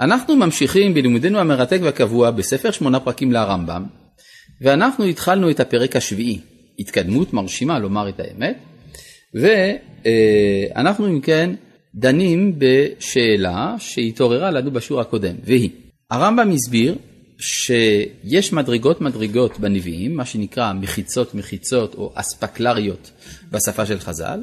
אנחנו ממשיכים בלימודנו המרתק והקבוע בספר שמונה פרקים לרמב"ם, ואנחנו התחלנו את הפרק השביעי, התקדמות מרשימה לומר את האמת, ואנחנו אם כן דנים בשאלה שהתעוררה לנו בשיעור הקודם, והיא, הרמב"ם הסביר שיש מדרגות מדרגות בנביאים, מה שנקרא מחיצות מחיצות או אספקלריות בשפה של חז"ל,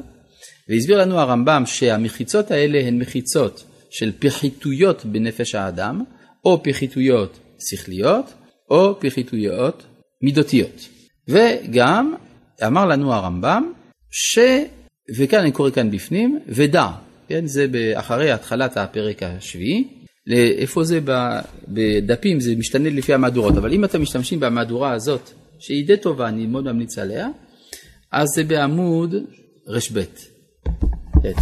והסביר לנו הרמב"ם שהמחיצות האלה הן מחיצות של פחיתויות בנפש האדם, או פחיתויות שכליות, או פחיתויות מידותיות. וגם אמר לנו הרמב"ם, ש... וכאן אני קורא כאן בפנים, ודע, כן, זה אחרי התחלת הפרק השביעי, איפה זה בדפים, זה משתנה לפי המהדורות, אבל אם אתם משתמשים במהדורה הזאת, שהיא די טובה, אני מאוד ממליץ עליה, אז זה בעמוד ר"ב. כן.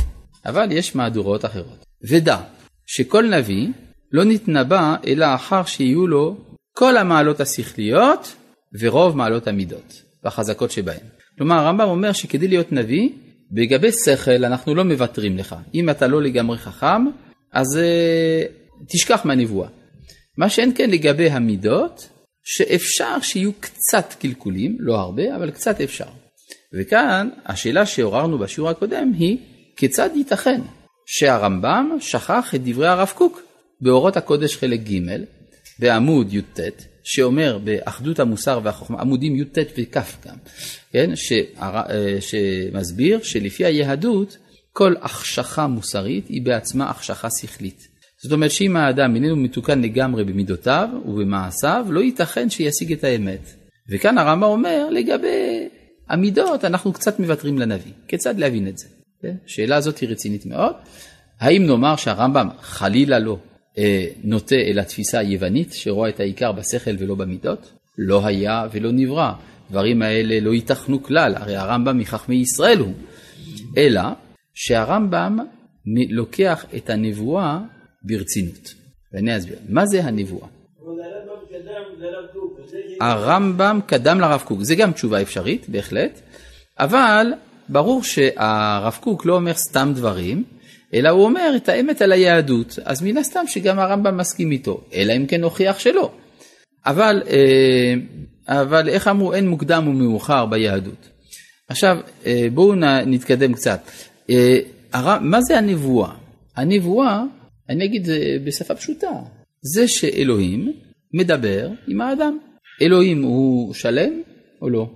אבל יש מהדורות אחרות. ודע שכל נביא לא נתנבא אלא אחר שיהיו לו כל המעלות השכליות ורוב מעלות המידות והחזקות שבהן. כלומר הרמב"ם אומר שכדי להיות נביא, בגבי שכל אנחנו לא מוותרים לך. אם אתה לא לגמרי חכם, אז uh, תשכח מהנבואה. מה שאין כן לגבי המידות, שאפשר שיהיו קצת קלקולים, לא הרבה, אבל קצת אפשר. וכאן השאלה שעוררנו בשיעור הקודם היא, כיצד ייתכן שהרמב"ם שכח את דברי הרב קוק באורות הקודש חלק ג' בעמוד י"ט, שאומר באחדות המוסר והחוכמה, עמודים י"ט וכ' גם, כן, שהר... שמסביר שלפי היהדות כל החשכה מוסרית היא בעצמה החשכה שכלית. זאת אומרת שאם האדם איננו מתוקן לגמרי במידותיו ובמעשיו, לא ייתכן שישיג את האמת. וכאן הרמב"ם אומר לגבי המידות אנחנו קצת מוותרים לנביא. כיצד להבין את זה? השאלה הזאת היא רצינית מאוד. האם נאמר שהרמב"ם חלילה לא אה, נוטה אל התפיסה היוונית שרואה את העיקר בשכל ולא במידות? לא היה ולא נברא. דברים האלה לא ייתכנו כלל, הרי הרמב"ם מחכמי ישראל הוא. אלא שהרמב"ם לוקח את הנבואה ברצינות. ואני אסביר. מה זה הנבואה? הרמב"ם קדם לרב קוק, זה גם תשובה אפשרית, בהחלט, אבל ברור שהרב קוק לא אומר סתם דברים, אלא הוא אומר את האמת על היהדות, אז מן הסתם שגם הרמב"ם מסכים איתו, אלא אם כן הוכיח שלא. אבל, אה, אבל איך אמרו, אין מוקדם ומאוחר ביהדות. עכשיו, אה, בואו נתקדם קצת. אה, מה זה הנבואה? הנבואה, אני אגיד בשפה פשוטה, זה שאלוהים מדבר עם האדם. אלוהים הוא שלם או לא?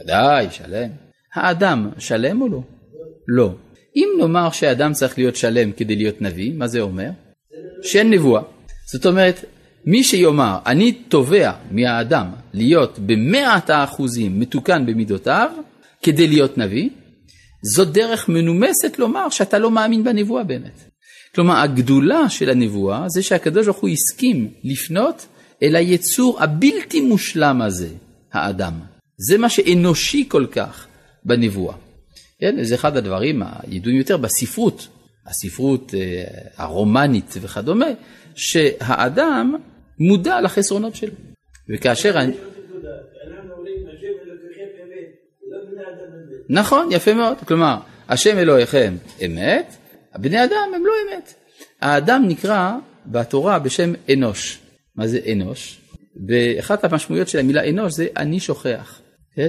ודאי, שלם. האדם שלם או לא? לא. אם נאמר שאדם צריך להיות שלם כדי להיות נביא, מה זה אומר? שאין נבואה. זאת אומרת, מי שיאמר, אני תובע מהאדם להיות במאת האחוזים מתוקן במידותיו כדי להיות נביא, זו דרך מנומסת לומר שאתה לא מאמין בנבואה באמת. כלומר, הגדולה של הנבואה זה שהקדוש ברוך הוא הסכים לפנות אל היצור הבלתי מושלם הזה, האדם. זה מה שאנושי כל כך בנבואה. כן, זה אחד הדברים הידועים יותר בספרות, הספרות אה, הרומנית וכדומה, שהאדם מודע לחסרונות שלו. וכאשר. נכון, יפה מאוד. כלומר, השם אלוהיכם אמת, בני אדם הם לא אמת. האדם נקרא בתורה בשם אנוש. מה זה אנוש? באחת המשמעויות של המילה אנוש זה אני שוכח, כן?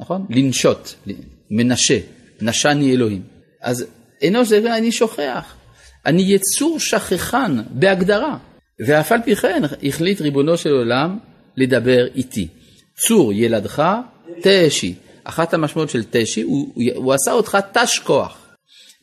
נכון? לנשות, מנשה, נשני אלוהים. אז אנוש זה אני שוכח, אני יצור שכחן בהגדרה, ואף על פי כן החליט ריבונו של עולם לדבר איתי. צור ילדך תשי. אחת המשמעות של תשי, הוא, הוא עשה אותך תש כוח.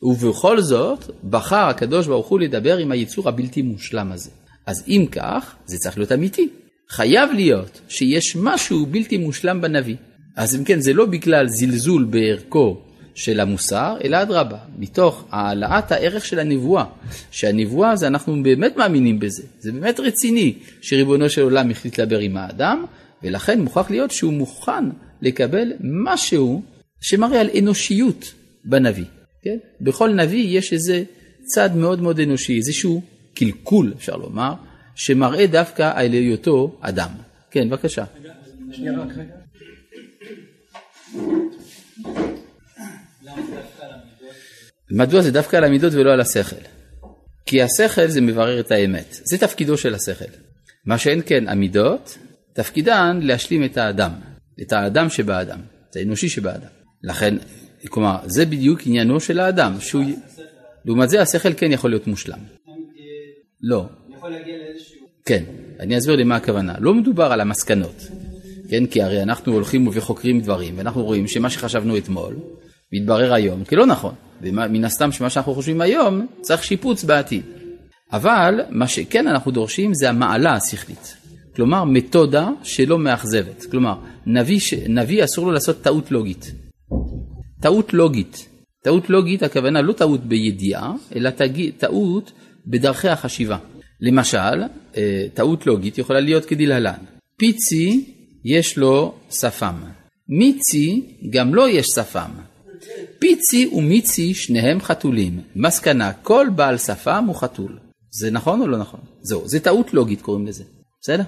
ובכל זאת בחר הקדוש ברוך הוא לדבר עם היצור הבלתי מושלם הזה. אז אם כך, זה צריך להיות אמיתי. חייב להיות שיש משהו בלתי מושלם בנביא. אז אם כן, זה לא בגלל זלזול בערכו של המוסר, אלא אדרבה, מתוך העלאת הערך של הנבואה. שהנבואה זה אנחנו באמת מאמינים בזה, זה באמת רציני שריבונו של עולם החליט לדבר עם האדם, ולכן מוכרח להיות שהוא מוכן לקבל משהו שמראה על אנושיות בנביא. כן? בכל נביא יש איזה צד מאוד מאוד אנושי, איזשהו קלקול אפשר לומר, שמראה דווקא על היותו אדם. כן, בבקשה. שנייה רק רגע. מדוע זה דווקא על המידות ולא על השכל? כי השכל זה מברר את האמת, זה תפקידו של השכל. מה שאין כן המידות, תפקידן להשלים את האדם, את האדם שבאדם, את האנושי שבאדם. לכן, כלומר, זה בדיוק עניינו של האדם, שהוא... לעומת זה השכל כן יכול להיות מושלם. לא. כן, אני אסביר למה הכוונה. לא מדובר על המסקנות, כן? כי הרי אנחנו הולכים וחוקרים דברים, ואנחנו רואים שמה שחשבנו אתמול, מתברר היום כלא נכון. ומן הסתם שמה שאנחנו חושבים היום, צריך שיפוץ בעתיד. אבל מה שכן אנחנו דורשים זה המעלה השכלית. כלומר, מתודה שלא מאכזבת. כלומר, נביא, נביא אסור לו לעשות טעות לוגית. טעות לוגית. טעות לוגית, הכוונה לא טעות בידיעה, אלא טעות בדרכי החשיבה. למשל, אה, טעות לוגית יכולה להיות כדלהלן. פיצי יש לו שפם. מיצי גם לו יש שפם. פיצי ומיצי שניהם חתולים. מסקנה, כל בעל שפם הוא חתול. זה נכון או לא נכון? זהו, זה טעות לוגית קוראים לזה, בסדר?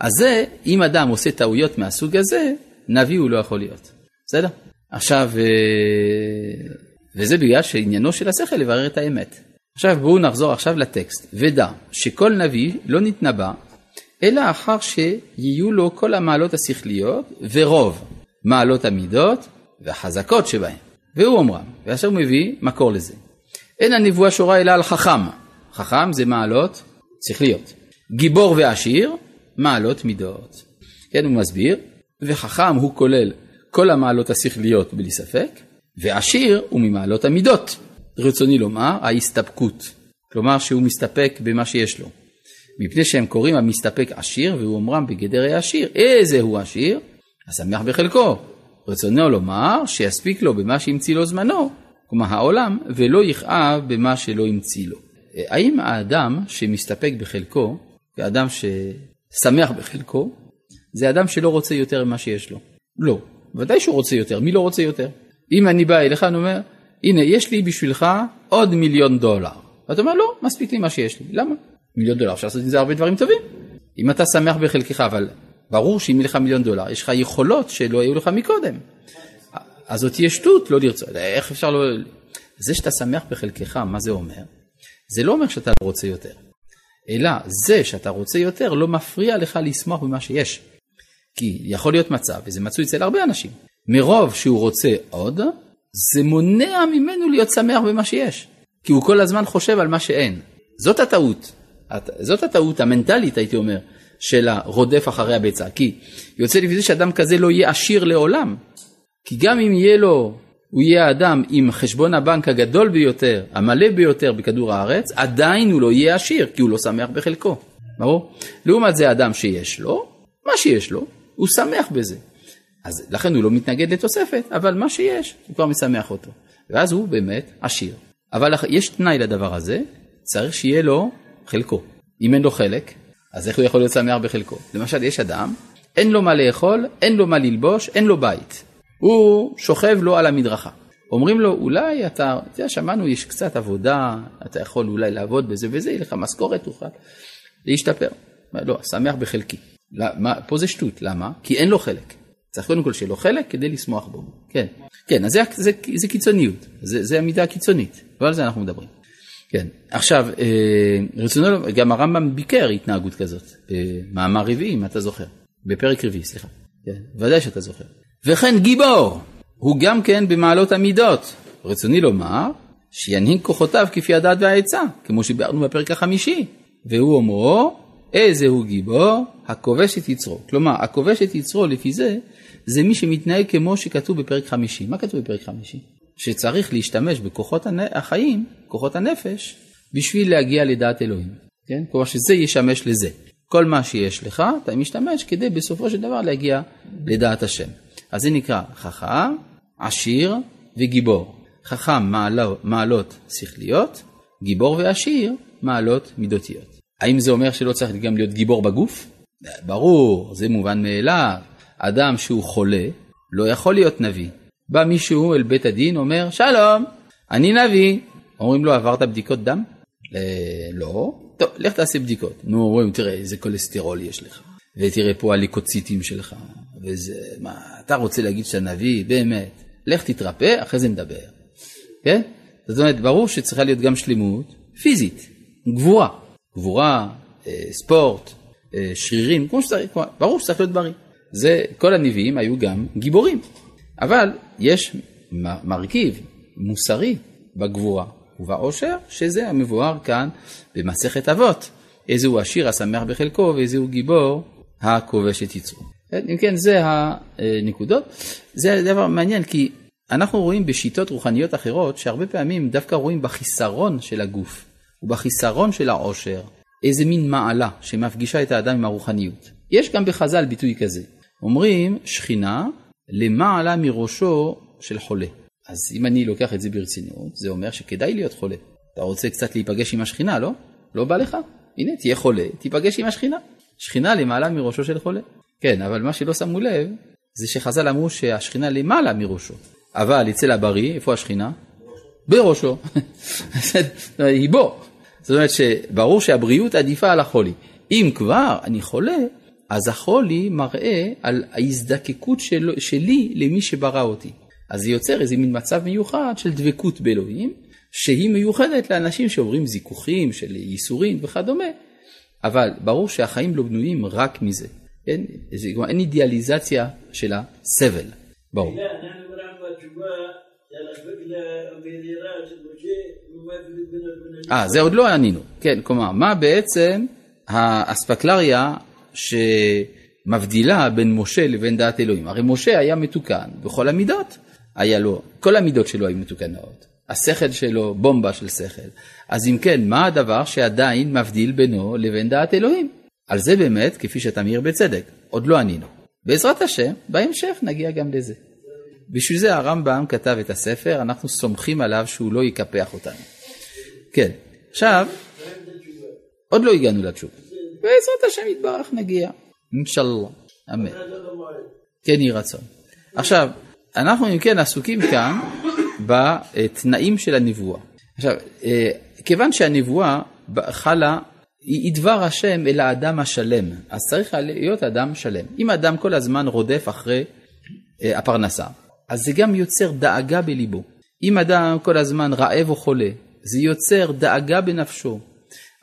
אז זה, אם אדם עושה טעויות מהסוג הזה, נביא הוא לא יכול להיות, בסדר? עכשיו, אה, וזה בגלל שעניינו של השכל לברר את האמת. עכשיו בואו נחזור עכשיו לטקסט, ודע שכל נביא לא נתנבא, אלא אחר שיהיו לו כל המעלות השכליות ורוב מעלות המידות והחזקות שבהן. והוא אומרם, ועכשיו הוא מביא מקור לזה. אין הנבואה שורה אלא על חכם, חכם זה מעלות שכליות. גיבור ועשיר, מעלות מידות. כן, הוא מסביר, וחכם הוא כולל כל המעלות השכליות בלי ספק, ועשיר הוא ממעלות המידות. רצוני לומר, ההסתפקות. כלומר שהוא מסתפק במה שיש לו. מפני שהם קוראים המסתפק עשיר, והוא אומרם בגדר העשיר. איזה הוא עשיר? השמח בחלקו. רצונו לומר שיספיק לו במה שהמציא לו זמנו, כלומר העולם, ולא יכאב במה שלא המציא לו. האם האדם שמסתפק בחלקו, האדם ששמח בחלקו, זה אדם שלא רוצה יותר ממה שיש לו? לא. ודאי שהוא רוצה יותר, מי לא רוצה יותר? אם אני בא אליך, אני אומר, הנה, יש לי בשבילך עוד מיליון דולר. ואתה אומר, לא, מספיק לי מה שיש לי. למה? מיליון דולר, אפשר לעשות עם זה הרבה דברים טובים. אם אתה שמח בחלקך, אבל ברור שאם יהיה לך מיליון דולר, יש לך יכולות שלא היו לך מקודם. אז זאת תהיה שטות לא לרצות, איך אפשר לא... זה שאתה שמח בחלקך, מה זה אומר? זה לא אומר שאתה לא רוצה יותר, אלא זה שאתה רוצה יותר לא מפריע לך לשמוח במה שיש. כי יכול להיות מצב, וזה מצוי אצל הרבה אנשים, מרוב שהוא רוצה עוד, זה מונע ממנו להיות שמח במה שיש. כי הוא כל הזמן חושב על מה שאין. זאת הטעות. זאת הטעות המנטלית, הייתי אומר, של הרודף אחרי הביצה. כי יוצא לפי זה שאדם כזה לא יהיה עשיר לעולם. כי גם אם יהיה לו, הוא יהיה אדם עם חשבון הבנק הגדול ביותר, המלא ביותר בכדור הארץ, עדיין הוא לא יהיה עשיר, כי הוא לא שמח בחלקו. ברור? לעומת זה אדם שיש לו, מה שיש לו, הוא שמח בזה. אז לכן הוא לא מתנגד לתוספת, אבל מה שיש, הוא כבר משמח אותו. ואז הוא באמת עשיר. אבל יש תנאי לדבר הזה, צריך שיהיה לו חלקו. אם אין לו חלק, אז איך הוא יכול להיות שמח בחלקו? למשל, יש אדם, אין לו מה לאכול, אין לו מה ללבוש, אין לו בית. הוא שוכב לו על המדרכה. אומרים לו, אולי אתה, אתה יודע, שמענו, יש קצת עבודה, אתה יכול אולי לעבוד בזה וזה, יהיה לך משכורת, תוכל להשתפר. לא, שמח בחלקי. למה, פה זה שטות, למה? כי אין לו חלק. צריך קודם כל שיהיה לו חלק כדי לשמוח בו. כן, כן, אז זה, זה, זה קיצוניות, זה, זה המידה הקיצונית, לא על זה אנחנו מדברים. כן, עכשיו, אה, רצונו, גם הרמב"ם ביקר התנהגות כזאת, במאמר רביעי, אם אתה זוכר, בפרק רביעי, סליחה, כן, ודאי שאתה זוכר. וכן גיבור, הוא גם כן במעלות המידות. רצוני לומר, שינהיג כוחותיו כפי הדעת והעצה, כמו שביארנו בפרק החמישי, והוא אומרו, איזה הוא גיבור? הכובש את יצרו. כלומר, הכובש את יצרו לפי זה, זה מי שמתנהג כמו שכתוב בפרק חמישי. מה כתוב בפרק חמישי? שצריך להשתמש בכוחות החיים, כוחות הנפש, בשביל להגיע לדעת אלוהים. כן? כלומר שזה ישמש לזה. כל מה שיש לך, אתה משתמש כדי בסופו של דבר להגיע לדעת השם. אז זה נקרא חכם, עשיר וגיבור. חכם מעלות, מעלות שכליות, גיבור ועשיר מעלות מידותיות. האם זה אומר שלא צריך גם להיות גיבור בגוף? ברור, זה מובן מאליו. אדם שהוא חולה לא יכול להיות נביא. בא מישהו אל בית הדין, אומר, שלום, אני נביא. אומרים לו, עברת בדיקות דם? אה, לא. טוב, לך תעשה בדיקות. נו, אומרים, תראה איזה כולסטרול יש לך, ותראה פה הליקוציטים שלך, וזה, מה, אתה רוצה להגיד שאתה נביא? באמת. לך תתרפא, אחרי זה נדבר. כן? זאת אומרת, ברור שצריכה להיות גם שלמות פיזית. גבורה. גבורה, אה, ספורט, אה, שרירים, כמו שצריך, ברור שצריך להיות בריא. זה, כל הנביאים היו גם גיבורים. אבל יש מרכיב מוסרי בגבורה ובעושר, שזה המבואר כאן במסכת אבות. איזה הוא עשיר השמח בחלקו ואיזה הוא גיבור הכובש את יצרו. אם כן, זה הנקודות. זה דבר מעניין כי אנחנו רואים בשיטות רוחניות אחרות שהרבה פעמים דווקא רואים בחיסרון של הגוף ובחיסרון של העושר איזה מין מעלה שמפגישה את האדם עם הרוחניות. יש גם בחז"ל ביטוי כזה. אומרים שכינה למעלה מראשו של חולה. אז אם אני לוקח את זה ברצינות, זה אומר שכדאי להיות חולה. אתה רוצה קצת להיפגש עם השכינה, לא? לא בא לך? הנה, תהיה חולה, תיפגש עם השכינה. שכינה למעלה מראשו של חולה. כן, אבל מה שלא שמו לב, זה שחז"ל אמרו שהשכינה למעלה מראשו. אבל אצל הבריא, איפה השכינה? בראשו. היא בו. זאת אומרת שברור שהבריאות עדיפה על החולי. אם כבר אני חולה, אז החולי מראה על ההזדקקות של, שלי למי שברא אותי. אז זה יוצר איזה מין מצב מיוחד של דבקות באלוהים, שהיא מיוחדת לאנשים שעוברים זיכוכים של ייסורים וכדומה, אבל ברור שהחיים לא בנויים רק מזה. אין, זה, אין אידיאליזציה של הסבל, ברור. אה, זה עוד לא ענינו. כן, כלומר, מה בעצם האספקלריה שמבדילה בין משה לבין דעת אלוהים? הרי משה היה מתוקן בכל המידות. היה לו, כל המידות שלו היו מתוקנות. השכל שלו, בומבה של שכל. אז אם כן, מה הדבר שעדיין מבדיל בינו לבין דעת אלוהים? על זה באמת, כפי שאתה מעיר בצדק, עוד לא ענינו. בעזרת השם, בהמשך נגיע גם לזה. בשביל זה הרמב"ם כתב את הספר, אנחנו סומכים עליו שהוא לא יקפח אותנו. כן, עכשיו, עוד לא הגענו לתשובה. בעזרת השם יתברך נגיע, אינשאללה, אמן. כן יהי רצון. עכשיו, אנחנו אם כן עסוקים כאן בתנאים של הנבואה. עכשיו, אה, כיוון שהנבואה חלה, היא דבר השם אל האדם השלם, אז צריך להיות אדם שלם. אם אדם כל הזמן רודף אחרי אה, הפרנסה, אז זה גם יוצר דאגה בליבו. אם אדם כל הזמן רעב או חולה, זה יוצר דאגה בנפשו,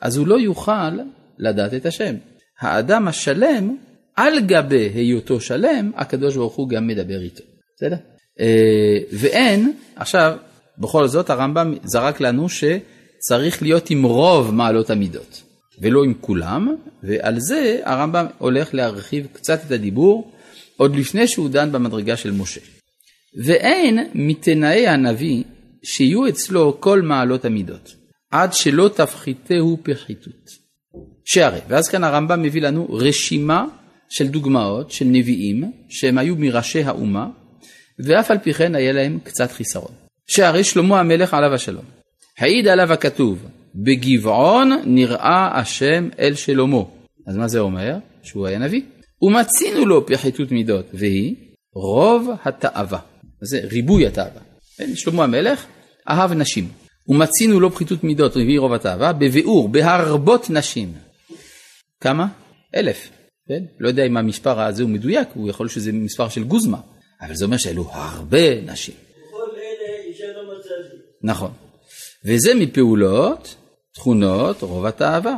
אז הוא לא יוכל לדעת את השם. האדם השלם, על גבי היותו שלם, הקדוש ברוך הוא גם מדבר איתו. בסדר? אה, ואין, עכשיו, בכל זאת הרמב"ם זרק לנו שצריך להיות עם רוב מעלות המידות, ולא עם כולם, ועל זה הרמב"ם הולך להרחיב קצת את הדיבור, עוד לפני שהוא דן במדרגה של משה. ואין מתנאי הנביא שיהיו אצלו כל מעלות המידות, עד שלא תפחיתהו פחיתות. שהרי, ואז כאן הרמב"ם מביא לנו רשימה של דוגמאות של נביאים שהם היו מראשי האומה, ואף על פי כן היה להם קצת חיסרון. שהרי שלמה המלך עליו השלום, העיד עליו הכתוב, בגבעון נראה השם אל שלמה. אז מה זה אומר? שהוא היה נביא. ומצינו לו פחיתות מידות, והיא רוב התאווה. זה ריבוי התאווה. כן, שלמה המלך אהב נשים. ומצינו לו פחיתות מידות, והיא רוב התאווה, בביאור, בהרבות נשים. כמה? אלף. כן? לא יודע אם המספר הזה הוא מדויק, הוא יכול שזה מספר של גוזמה. אבל זה אומר שהיו הרבה נשים. נכון. וזה מפעולות, תכונות, רוב התאווה.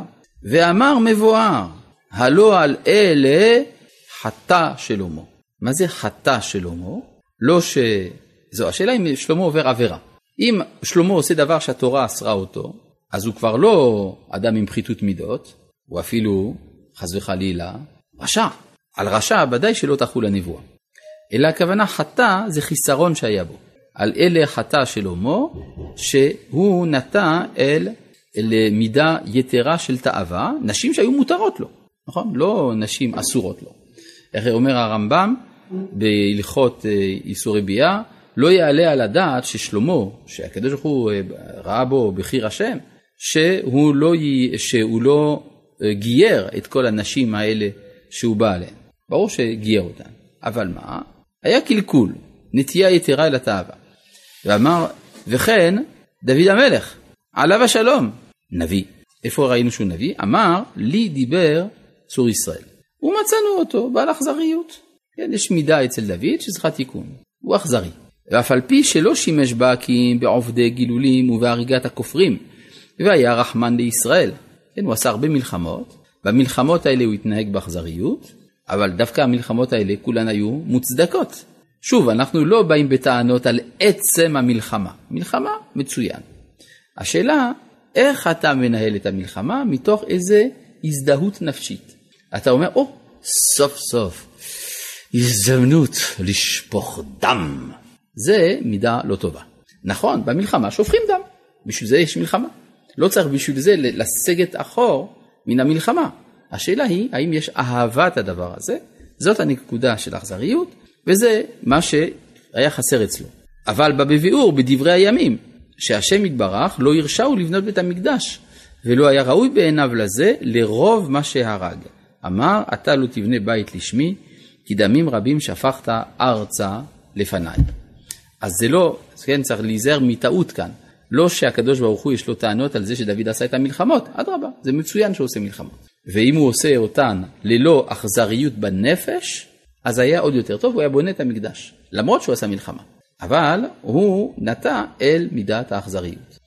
ואמר מבואר, הלא על אלה חטא שלמה. מה זה חטא שלמה? לא ש... זו השאלה אם שלמה עובר עבירה. אם שלמה עושה דבר שהתורה אסרה אותו, אז הוא כבר לא אדם עם פחיתות מידות, הוא אפילו, חס וחלילה, רשע. על רשע ודאי שלא תחול הנבואה. אלא הכוונה חטא זה חיסרון שהיה בו. על אלה חטא שלמה, שהוא נטע אל, אל מידה יתרה של תאווה, נשים שהיו מותרות לו, נכון? לא נשים אסורות לו. איך אומר הרמב"ם בהלכות אה, איסורי ביאה, לא יעלה על הדעת ששלמה, שהקדוש ברוך הוא אה, ראה בו בחיר השם, שהוא לא, שהוא לא גייר את כל הנשים האלה שהוא בא עליהן. ברור שגייר אותן, אבל מה? היה קלקול, נטייה יתרה אל התאווה. ואמר, וכן דוד המלך, עליו השלום, נביא. איפה ראינו שהוא נביא? אמר, לי דיבר צור ישראל. ומצאנו אותו בעל אכזריות. כן, יש מידה אצל דוד שצריכה תיקון, הוא אכזרי. ואף על פי שלא שימש בה כי בעובדי גילולים ובהריגת הכופרים, והיה רחמן לישראל. כן, הוא עשה הרבה מלחמות, במלחמות האלה הוא התנהג באכזריות, אבל דווקא המלחמות האלה כולן היו מוצדקות. שוב, אנחנו לא באים בטענות על עצם המלחמה. מלחמה, מצוין. השאלה, איך אתה מנהל את המלחמה מתוך איזה הזדהות נפשית. אתה אומר, או, oh, סוף סוף, הזדמנות לשפוך דם. זה מידה לא טובה. נכון, במלחמה שופכים דם, בשביל זה יש מלחמה. לא צריך בשביל זה לסגת אחור מן המלחמה. השאלה היא, האם יש אהבת הדבר הזה? זאת הנקודה של אכזריות, וזה מה שהיה חסר אצלו. אבל בביאור, בדברי הימים, שהשם יתברך לא הרשהו לבנות בית המקדש, ולא היה ראוי בעיניו לזה לרוב מה שהרג. אמר, אתה לא תבנה בית לשמי, כי דמים רבים שפכת ארצה לפניי. אז זה לא, כן, צריך להיזהר מטעות כאן. לא שהקדוש ברוך הוא יש לו טענות על זה שדוד עשה את המלחמות, אדרבה, זה מצוין שהוא עושה מלחמות. ואם הוא עושה אותן ללא אכזריות בנפש, אז היה עוד יותר טוב, הוא היה בונה את המקדש, למרות שהוא עשה מלחמה. אבל הוא נטע אל מידת האכזריות.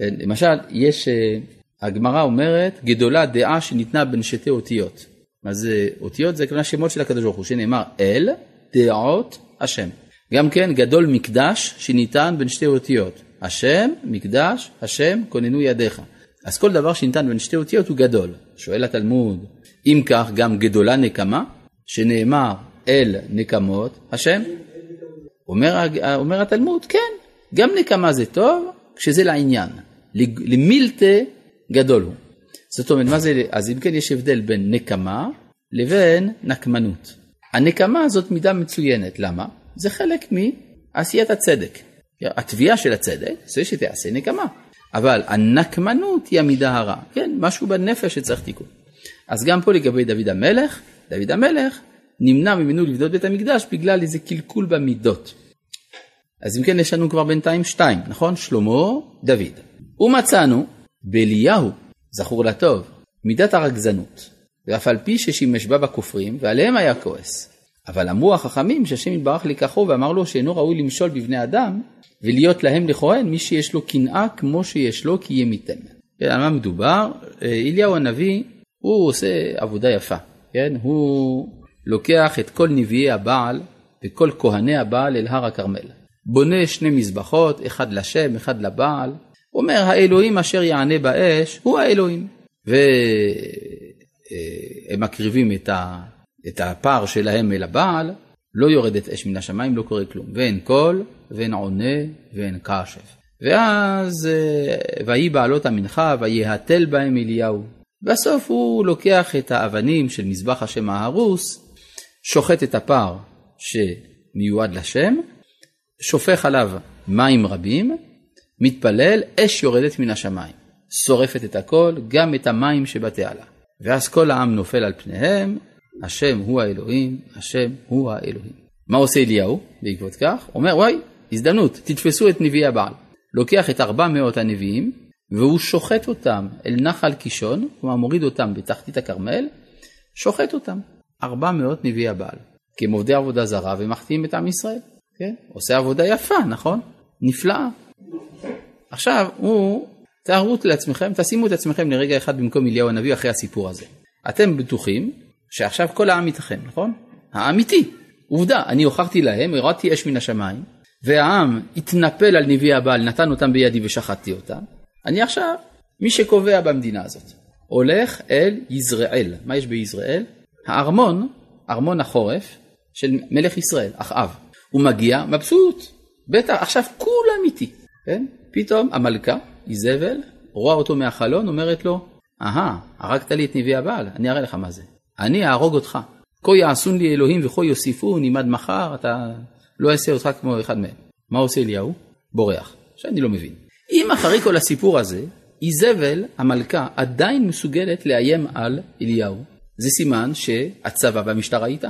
למשל, יש, אה, הגמרא אומרת, גדולה דעה שניתנה בין שתי אותיות. מה זה אותיות? זה כמובן שמות של הקדוש ברוך הוא, שנאמר אל דעות השם. גם כן, גדול מקדש שניתן בין שתי אותיות. השם, מקדש, השם, כוננו ידיך. אז כל דבר שניתן בין שתי אותיות הוא גדול. שואל התלמוד, אם כך גם גדולה נקמה, שנאמר אל נקמות השם? אומר, אומר התלמוד, כן, גם נקמה זה טוב כשזה לעניין. למילתא גדול הוא. זאת אומרת, מה זה, אז אם כן יש הבדל בין נקמה לבין נקמנות. הנקמה זאת מידה מצוינת, למה? זה חלק מעשיית הצדק. התביעה של הצדק זה שתעשה נקמה. אבל הנקמנות היא המידה הרע, כן, משהו בנפש שצריך תיקון. אז גם פה לגבי דוד המלך, דוד המלך נמנע ממנו לבדות בית המקדש בגלל איזה קלקול במידות. אז אם כן יש לנו כבר בינתיים שתיים, נכון? שלמה, דוד. ומצאנו באליהו, זכור לטוב, מידת הרגזנות, ואף על פי ששימש בה בכופרים, ועליהם היה כועס. אבל אמרו החכמים שהשם יתברך לקחו ואמר לו שאינו ראוי למשול בבני אדם, ולהיות להם לכהן מי שיש לו קנאה כמו שיש לו כי ימיתם. כן, על מה מדובר? אה, אליהו הנביא, הוא עושה עבודה יפה, כן? הוא לוקח את כל נביאי הבעל וכל כהני הבעל אל הר הכרמל. בונה שני מזבחות, אחד לשם, אחד לבעל. אומר, האלוהים אשר יענה באש, הוא האלוהים. והם אה, מקריבים את, ה... את הפר שלהם אל הבעל, לא יורדת אש מן השמיים, לא קורה כלום. ואין קול, ואין עונה, ואין קשב. ואז, אה, ויהי בעלות המנחה, ויהתל בהם אליהו. בסוף הוא לוקח את האבנים של מזבח השם ההרוס, שוחט את הפר שמיועד לשם, שופך עליו מים רבים, מתפלל, אש יורדת מן השמיים. שורפת את הכל, גם את המים שבתעלה. ואז כל העם נופל על פניהם, השם הוא האלוהים, השם הוא האלוהים. מה עושה אליהו בעקבות כך? אומר וואי, הזדמנות, תתפסו את נביאי הבעל. לוקח את 400 הנביאים והוא שוחט אותם אל נחל קישון, כלומר מוריד אותם בתחתית הכרמל, שוחט אותם. 400 נביאי הבעל. כי הם עובדי עבודה זרה ומחטיאים את עם ישראל. כן? עושה עבודה יפה, נכון? נפלאה. עכשיו, הוא, תארו לעצמכם, תשימו את עצמכם לרגע אחד במקום אליהו הנביא אחרי הסיפור הזה. אתם בטוחים שעכשיו כל העם איתכם, נכון? האמיתי. עובדה, אני הוכחתי להם, הורדתי אש מן השמיים, והעם התנפל על נביאי הבעל, נתן אותם בידי ושחטתי אותם. אני עכשיו, מי שקובע במדינה הזאת, הולך אל יזרעאל. מה יש ביזרעאל? הארמון, ארמון החורף של מלך ישראל, אחאב. הוא מגיע מבסוט, בטח, עכשיו כולם איתי, כן? פתאום המלכה, איזבל, רואה אותו מהחלון, אומרת לו, אהה, הרגת לי את נביאי הבעל, אני אראה לך מה זה. אני אהרוג אותך. כה יעשון לי אלוהים וכה יוסיפון עד מחר, אתה לא אעשה אותך כמו אחד מהם. מה עושה אליהו? בורח. שאני לא מבין. אם אחרי כל הסיפור הזה, איזבל, המלכה, עדיין מסוגלת לאיים על אליהו, זה סימן שהצבא והמשטרה איתה.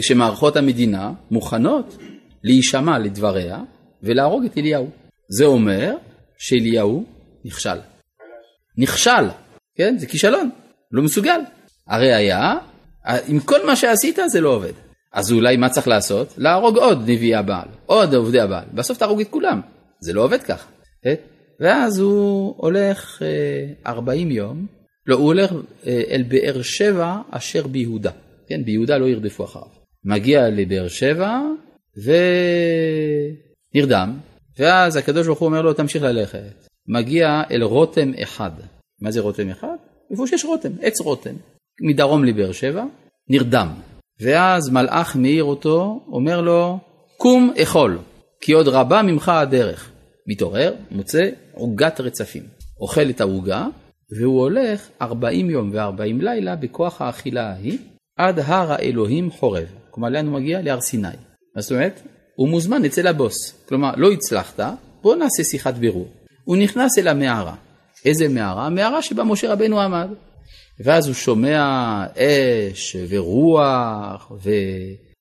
שמערכות המדינה מוכנות להישמע לדבריה ולהרוג את אליהו. זה אומר שאליהו נכשל. נכשל, כן? זה כישלון, לא מסוגל. הראיה, עם כל מה שעשית זה לא עובד. אז אולי מה צריך לעשות? להרוג עוד נביאי הבעל, עוד עובדי הבעל. בסוף תהרוג את כולם. זה לא עובד ככה. אה? ואז הוא הולך 40 יום, לא, הוא הולך אל באר שבע אשר ביהודה. כן, ביהודה לא ירדפו אחריו. מגיע לבאר שבע ונרדם, ואז הקדוש ברוך הוא אומר לו תמשיך ללכת. מגיע אל רותם אחד. מה זה רותם אחד? איפה שיש רותם, עץ רותם. מדרום לבאר שבע, נרדם. ואז מלאך מאיר אותו, אומר לו, קום אכול, כי עוד רבה ממך הדרך. מתעורר, מוצא עוגת רצפים. אוכל את העוגה, והוא הולך 40 יום ו-40 לילה בכוח האכילה ההיא, עד הר האלוהים חורב. כלומר, לאן הוא מגיע? להר סיני. מה זאת אומרת? הוא מוזמן אצל הבוס. כלומר, לא הצלחת, בוא נעשה שיחת בירור. הוא נכנס אל המערה. איזה מערה? המערה שבה משה רבנו עמד. ואז הוא שומע אש ורוח ו...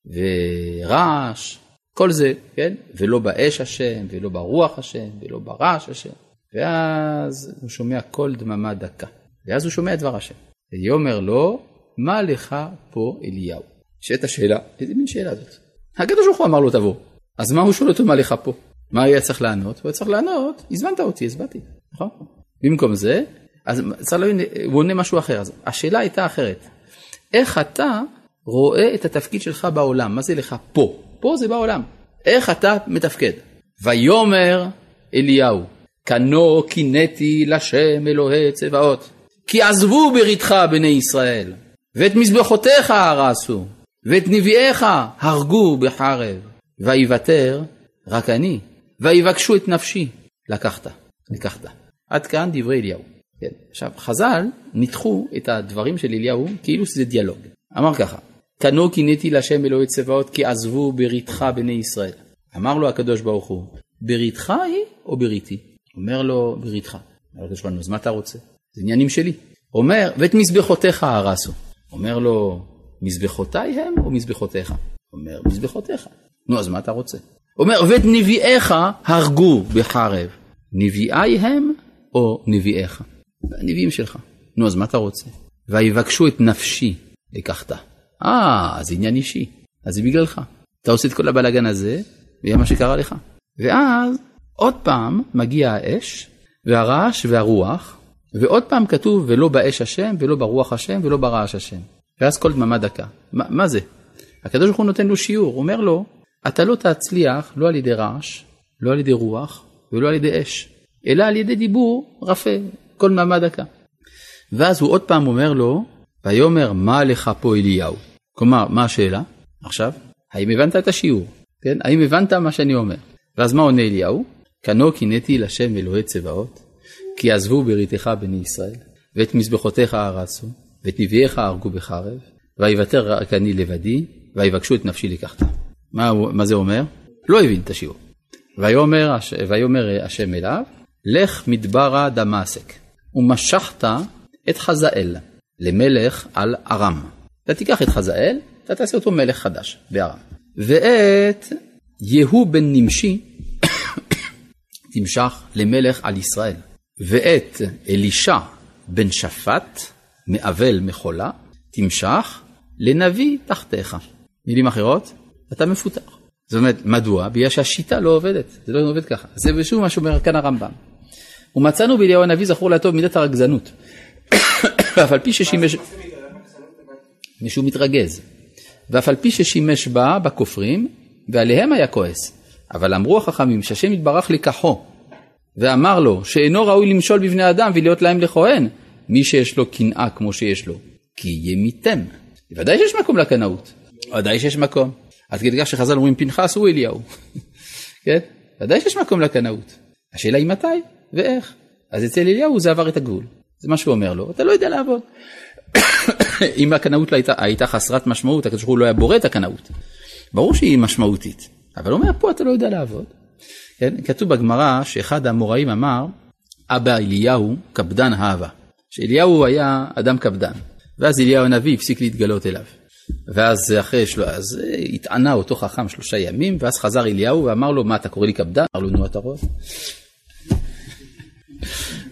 ורעש, כל זה, כן? ולא באש השם, ולא ברוח השם, ולא ברעש השם. ואז הוא שומע קול דממה דקה. ואז הוא שומע דבר השם. ויאמר לו, מה לך פה אליהו? שאת השאלה, איזה מין שאלה זאת? הקדוש ברוך הוא אמר לו תבוא. אז מה הוא שואל אותו מה לך פה? מה היה צריך לענות? הוא היה צריך לענות, הזמנת אותי, אז נכון? במקום זה, אז להבין, הוא עונה משהו אחר. אז השאלה הייתה אחרת. איך אתה רואה את התפקיד שלך בעולם? מה זה לך פה? פה זה בעולם. איך אתה מתפקד? ויאמר אליהו, כנו קינאתי לשם אלוהי צבאות, כי עזבו בריתך בני ישראל, ואת מזבחותיך הרסו, ואת נביאיך הרגו בחרב, ויוותר רק אני, ויבקשו את נפשי, לקחת, לקחת. עד כאן דברי אליהו. כן. עכשיו, חז"ל ניתחו את הדברים של אליהו כאילו שזה דיאלוג. אמר ככה, תנו קינאתי להשם אלוהי צבאות כי עזבו בריתך בני ישראל. אמר לו הקדוש ברוך הוא, בריתך היא או בריתי? אומר לו, בריתך. אומר לו, אז מה אתה רוצה? זה עניינים שלי. אומר, ואת מזבחותיך הרסו. אומר לו, מזבחותיי הם או מזבחותיך? אומר, מזבחותיך. נו, אז מה אתה רוצה? אומר, ואת נביאיך הרגו בחרב. נביאי הם או נביאיך? הנביאים שלך. נו, אז מה אתה רוצה? ויבקשו את נפשי לקחת. אה, זה עניין אישי, אז זה בגללך. אתה עושה את כל הבלאגן הזה, ויהיה מה שקרה לך. ואז עוד פעם מגיע האש, והרעש והרוח, ועוד פעם כתוב ולא באש השם, ולא ברוח השם, ולא ברעש השם. ואז כל דממה דקה. מה, מה זה? הקדוש ברוך הוא נותן לו שיעור, אומר לו, אתה לא תצליח לא על ידי רעש, לא על ידי רוח, ולא על ידי אש, אלא על ידי דיבור רפה, כל דממה דקה. ואז הוא עוד פעם אומר לו, ויאמר מה לך פה אליהו? כלומר, מה השאלה עכשיו? האם הבנת את השיעור? כן? האם הבנת מה שאני אומר? ואז מה עונה אליהו? כנו קינאתי לשם אלוהי צבאות, כי עזבו בריתך בני ישראל, ואת מזבחותיך הרסו, ואת נביאיך הרגו בחרב, ויוותר רק אני לבדי, ויבקשו את נפשי לקחת. מה, מה זה אומר? לא הבין את השיעור. ויאמר, ויאמר השם אליו, לך מדברה דמשק, ומשכת את חזאל למלך על ארם. אתה תיקח את חזאל, אתה תעשה אותו מלך חדש בארם. ואת יהוא בן נמשי תמשך למלך על ישראל. ואת אלישע בן שפט מאבל מחולה תמשך לנביא תחתיך. מילים אחרות, אתה מפוטר. זאת אומרת, מדוע? בגלל שהשיטה לא עובדת, זה לא עובד ככה. זה שוב מה שאומר כאן הרמב"ם. ומצאנו באליהו הנביא זכור לטוב מידת הרגזנות. ואף על פי ששימש... מישהו מתרגז. ואף על פי ששימש בה בכופרים, ועליהם היה כועס. אבל אמרו החכמים שהשם יתברך לקחו, ואמר לו שאינו ראוי למשול בבני אדם ולהיות להם לכהן, מי שיש לו קנאה כמו שיש לו, כי ימיתם. ודאי שיש מקום לקנאות, ודאי שיש מקום. עד כדי כך שחז"ל אומרים פנחס הוא אליהו. כן? ודאי שיש מקום לקנאות. השאלה היא מתי ואיך. אז אצל אליהו זה עבר את הגבול. זה מה שהוא אומר לו, אתה לא יודע לעבוד. אם הקנאות לא הייתה, הייתה חסרת משמעות, הקדוש ברוך הוא לא היה בורא את הקנאות. ברור שהיא משמעותית, אבל הוא אומר, פה אתה לא יודע לעבוד. כן? כתוב בגמרא שאחד האמוראים אמר, אבא אליהו קפדן אהבה. שאליהו היה אדם קפדן, ואז אליהו הנביא הפסיק להתגלות אליו. ואז אחרי, שלו, אז התענה אותו חכם שלושה ימים, ואז חזר אליהו ואמר לו, מה אתה קורא לי קפדן? אמר לו, נו אתה רואה.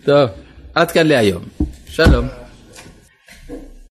טוב, עד כאן להיום. שלום.